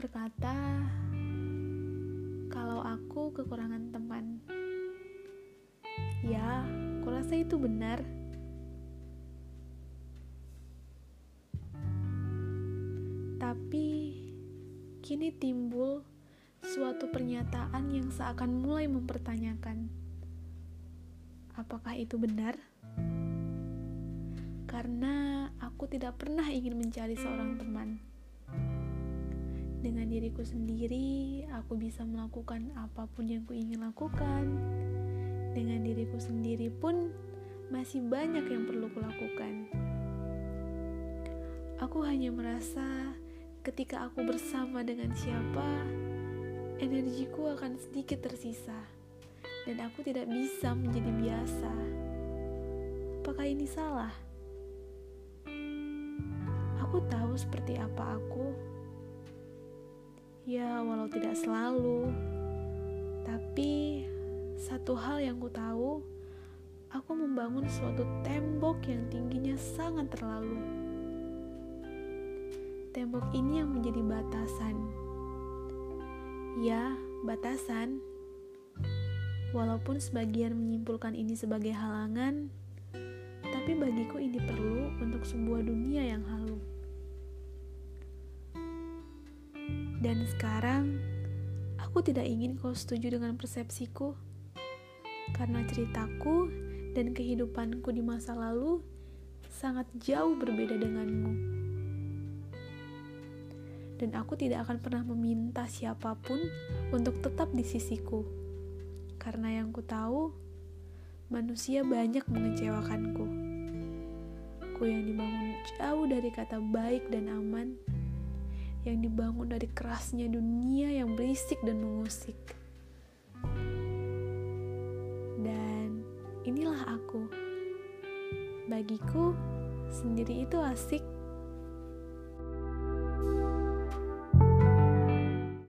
berkata kalau aku kekurangan teman. Ya, kurasa itu benar. Tapi kini timbul suatu pernyataan yang seakan mulai mempertanyakan apakah itu benar? Karena aku tidak pernah ingin mencari seorang teman. Dengan diriku sendiri, aku bisa melakukan apa pun yang ku ingin lakukan. Dengan diriku sendiri pun masih banyak yang perlu kulakukan. Aku hanya merasa ketika aku bersama dengan siapa, energiku akan sedikit tersisa dan aku tidak bisa menjadi biasa. Apakah ini salah? Aku tahu seperti apa aku Ya, walau tidak selalu, tapi satu hal yang ku tahu, aku membangun suatu tembok yang tingginya sangat terlalu. Tembok ini yang menjadi batasan. Ya, batasan. Walaupun sebagian menyimpulkan ini sebagai halangan, tapi bagiku ini perlu untuk sebuah dunia Dan sekarang, aku tidak ingin kau setuju dengan persepsiku, karena ceritaku dan kehidupanku di masa lalu sangat jauh berbeda denganmu. Dan aku tidak akan pernah meminta siapa pun untuk tetap di sisiku, karena yang ku tahu, manusia banyak mengecewakanku. Ku yang dibangun jauh dari kata baik dan aman, yang dibangun dari kerasnya dunia yang berisik dan mengusik. Dan inilah aku. Bagiku, sendiri itu asik